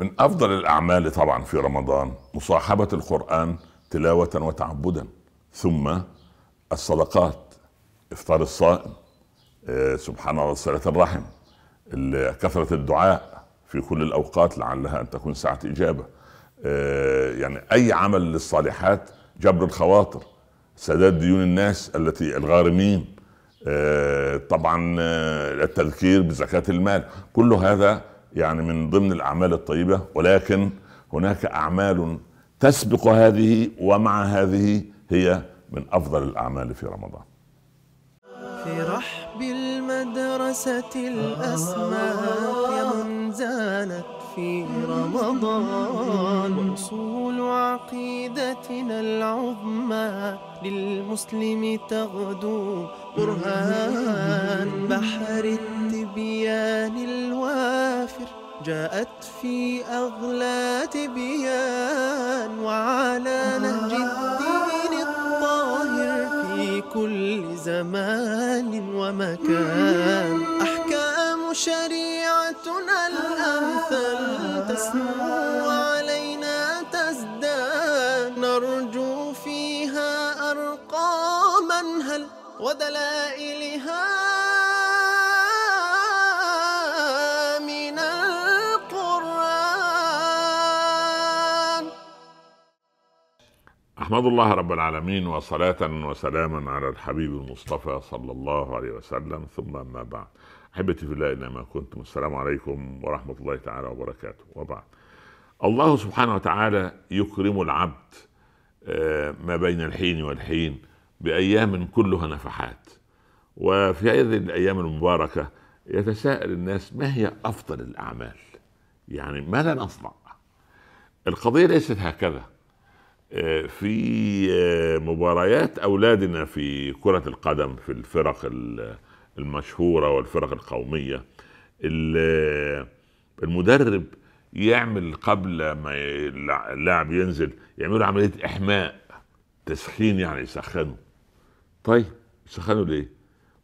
من أفضل الأعمال طبعا في رمضان مصاحبة القرآن تلاوة وتعبدا ثم الصدقات إفطار الصائم آه، سبحان الله صلة الرحم كثرة الدعاء في كل الأوقات لعلها أن تكون ساعة إجابة. آه، يعني أي عمل للصالحات جبر الخواطر سداد ديون الناس التي الغارمين آه، طبعا التذكير بزكاة المال. كل هذا يعني من ضمن الأعمال الطيبة ولكن هناك أعمال تسبق هذه ومع هذه هي من أفضل الأعمال في رمضان. في رحب المدرسة الأسماك زانت في رمضان. وأصول عقيدتنا العظمى للمسلم تغدو. برهان بحر التبيان الوافر جاءت في أغلى تبيان وعلى نهج الدين الطاهر في كل زمان ومكان. أحكام شريعتنا الأمثل تسمو علينا تزداد نرجو فيها أرقاما هل ودلائلها أحمد الله رب العالمين وصلاة وسلاما على الحبيب المصطفى صلى الله عليه وسلم. ثم أما بعد. أحبتي في الله اينما كنتم. السلام عليكم ورحمة الله تعالى وبركاته. وبعد. الله سبحانه وتعالى يكرم العبد آه، ما بين الحين والحين بأيام كلها نفحات. وفي هذه الأيام المباركة يتساءل الناس ما هي أفضل الأعمال؟ يعني ماذا نصنع. القضية ليست هكذا. في آه، مباريات أولادنا في كرة القدم في الفرق ال- المشهورة والفرق القومية ال- المدرب يعمل قبل ما اللاعب ينزل يعملوا عملية إحماء تسخين يعني يسخنوا طيب يسخنوا ليه؟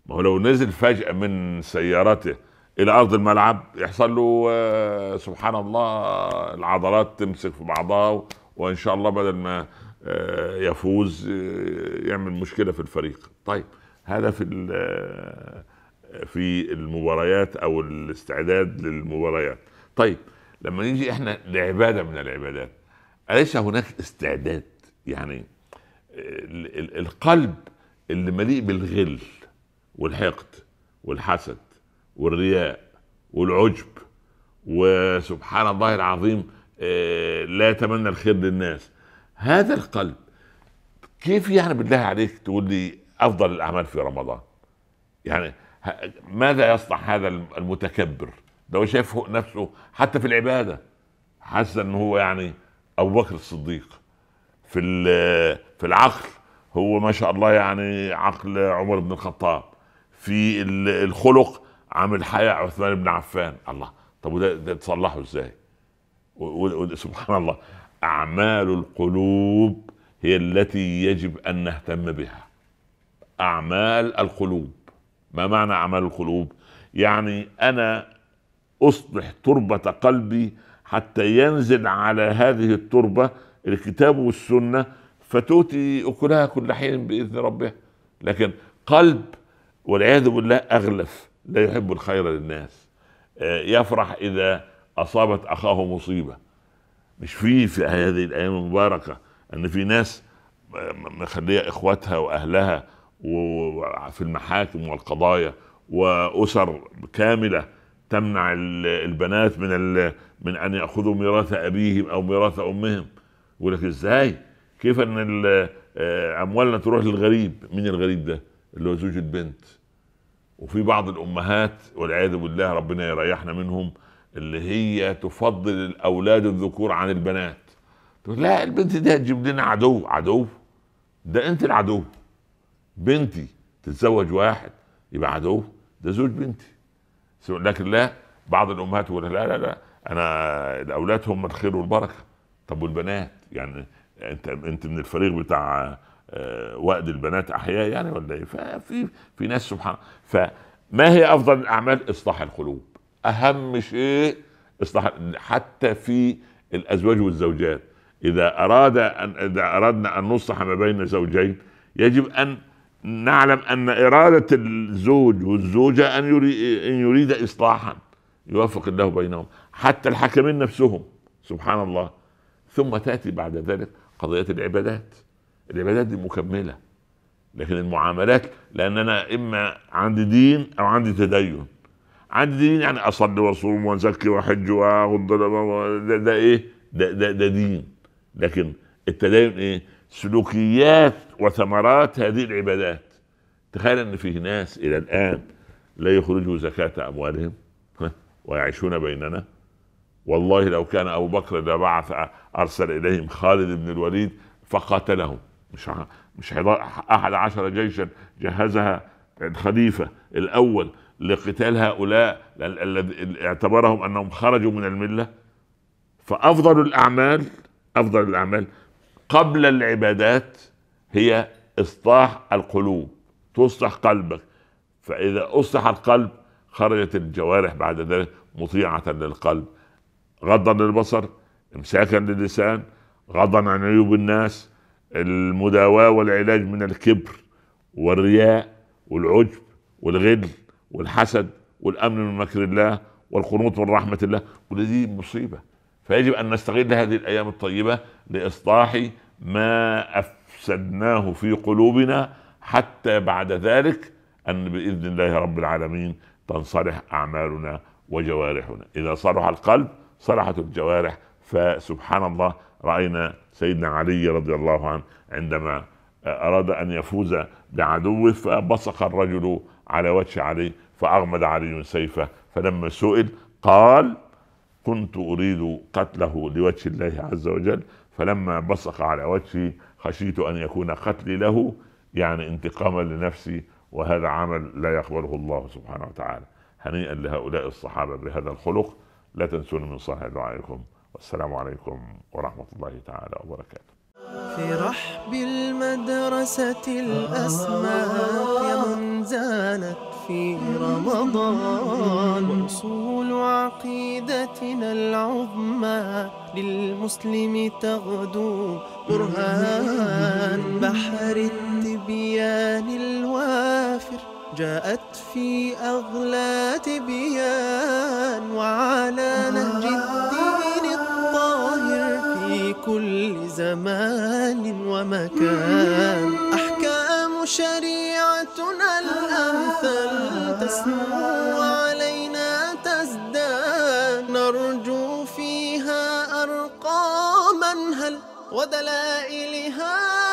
ما هو لو نزل فجأة من سيارته إلى أرض الملعب يحصل له آه، سبحان الله العضلات تمسك في بعضها وإن شاء الله بدل ما آه، يفوز آه، يعمل مشكلة في الفريق. طيب هذا في آه، في المباريات أو الاستعداد للمباريات. طيب لما نيجي إحنا لعبادة من العبادات أليس هناك استعداد؟ يعني ال- ال- القلب اللي مليء بالغل والحقد والحسد والرياء والعجب وسبحان الله العظيم لا يتمنى الخير للناس. هذا القلب كيف يعني بالله عليك تقول لي أفضل الأعمال في رمضان؟ يعني ماذا يصنع هذا المتكبر؟ ده شايف نفسه حتى في العبادة حاسس إن هو يعني أبو بكر الصديق. في في العقل هو ما شاء الله يعني عقل عمر بن الخطاب. في ال- الخلق عامل حياء عثمان بن عفان. الله طب وده ده تصلحه إزاي؟ سبحان الله. أعمال القلوب هي التي يجب أن نهتم بها. أعمال القلوب. ما معنى أعمال القلوب؟ يعني أنا اصلح تربة قلبي حتى ينزل على هذه التربة الكتاب والسنة فتؤتي أكلها كل حين بإذن ربها لكن قلب والعياذ بالله أغلف لا يحب الخير للناس. آه، يفرح إذا أصابت أخاه مصيبة مش في في هذه الأيام المباركة إن في ناس مخلية إخواتها وأهلها وفي المحاكم والقضايا وأسر كاملة تمنع ال- البنات من من أن يأخذوا ميراث أبيهم أو ميراث أمهم يقول لك إزاي؟ كيف إن آه، أموالنا تروح للغريب؟ مين الغريب ده؟ اللي هو زوج البنت وفي بعض الأمهات والعياذ بالله ربنا يريحنا منهم اللي هي تفضل الأولاد الذكور عن البنات. تقول لا البنت دي هتجيب لنا عدو عدو. ده انت العدو. بنتي تتزوج واحد يبقى عدو. ده زوج بنتي. لكن لا بعض الأمهات تقول لا لا لا أنا الأولاد هم الخير والبركة. طب والبنات؟ يعني أنت أنت من الفريق بتاع آه، وأد البنات أحياء يعني ولا إيه؟ ففي في ناس سبحان فما هي أفضل الأعمال؟ إصلاح القلوب. أهم شيء إصلاح حتى في الأزواج والزوجات. إذا أراد أن إذا أردنا أن نصلح ما بين زوجين يجب أن نعلم أن إرادة الزوج والزوجة أن يريد, أن يريد اصلاحا يوفق الله بينهم حتى الحكمين نفسهم سبحان الله. ثم تأتي بعد ذلك قضية العبادات. العبادات دي مكملة لكن المعاملات لأن أنا إما عندي دين أو عندي تدين. عندي دين يعني اصلي واصوم وازكي واحج واغض ده, ده إيه؟ ده, ده, ده دين. لكن التدين إيه؟ سلوكيات وثمرات هذه العبادات. تخيل إن فيه ناس إلى الآن لا يخرجوا زكاة أموالهم ويعيشون بيننا. والله لو كان أبو بكر إذا بعث أرسل إليهم خالد بن الوليد فقاتلهم. مش مش أحد عشر جيشا جهزها الخليفه الأول. لقتال هؤلاء الذي اعتبرهم أنهم خرجوا من الملة. فأفضل الأعمال أفضل الأعمال قبل العبادات هي إصلاح القلوب تصلح قلبك. فإذا أصلح القلب خرجت الجوارح بعد ذلك مطيعة للقلب. غضا للبصر إمساكا للسان غضا عن عيوب الناس المداواة والعلاج من الكبر والرياء والعجب والغل. والحسد والأمن من مكر الله والقنوط من رحمة الله كل دي مصيبة. فيجب أن نستغل هذه الأيام الطيبة لإصلاح ما أفسدناه في قلوبنا حتى بعد ذلك أن بإذن الله رب العالمين تنصلح أعمالنا وجوارحنا. إذا صلح القلب صلحت الجوارح. فسبحان الله رأينا سيدنا علي رضي الله عنه عندما أراد أن يفوز بعدوه فبصق الرجل على وجه علي فاغمد علي سيفه. فلما سئل قال كنت أريد قتله لوجه الله عز وجل. فلما بصق على وجهي خشيت أن يكون قتلي له يعني انتقاما لنفسي وهذا عمل لا يقبله الله سبحانه وتعالى. هنيئا لهؤلاء الصحابة بهذا الخلق. لا تنسون من صالح دعائكم. والسلام عليكم ورحمة الله تعالى وبركاته. في رحب المدرسة من زانت في رمضان. وأصول عقيدتنا العظمى للمسلم تغدو برهان. بحر التبيان الوافر جاءت في أغلى تبيان. وعلى ودلائلها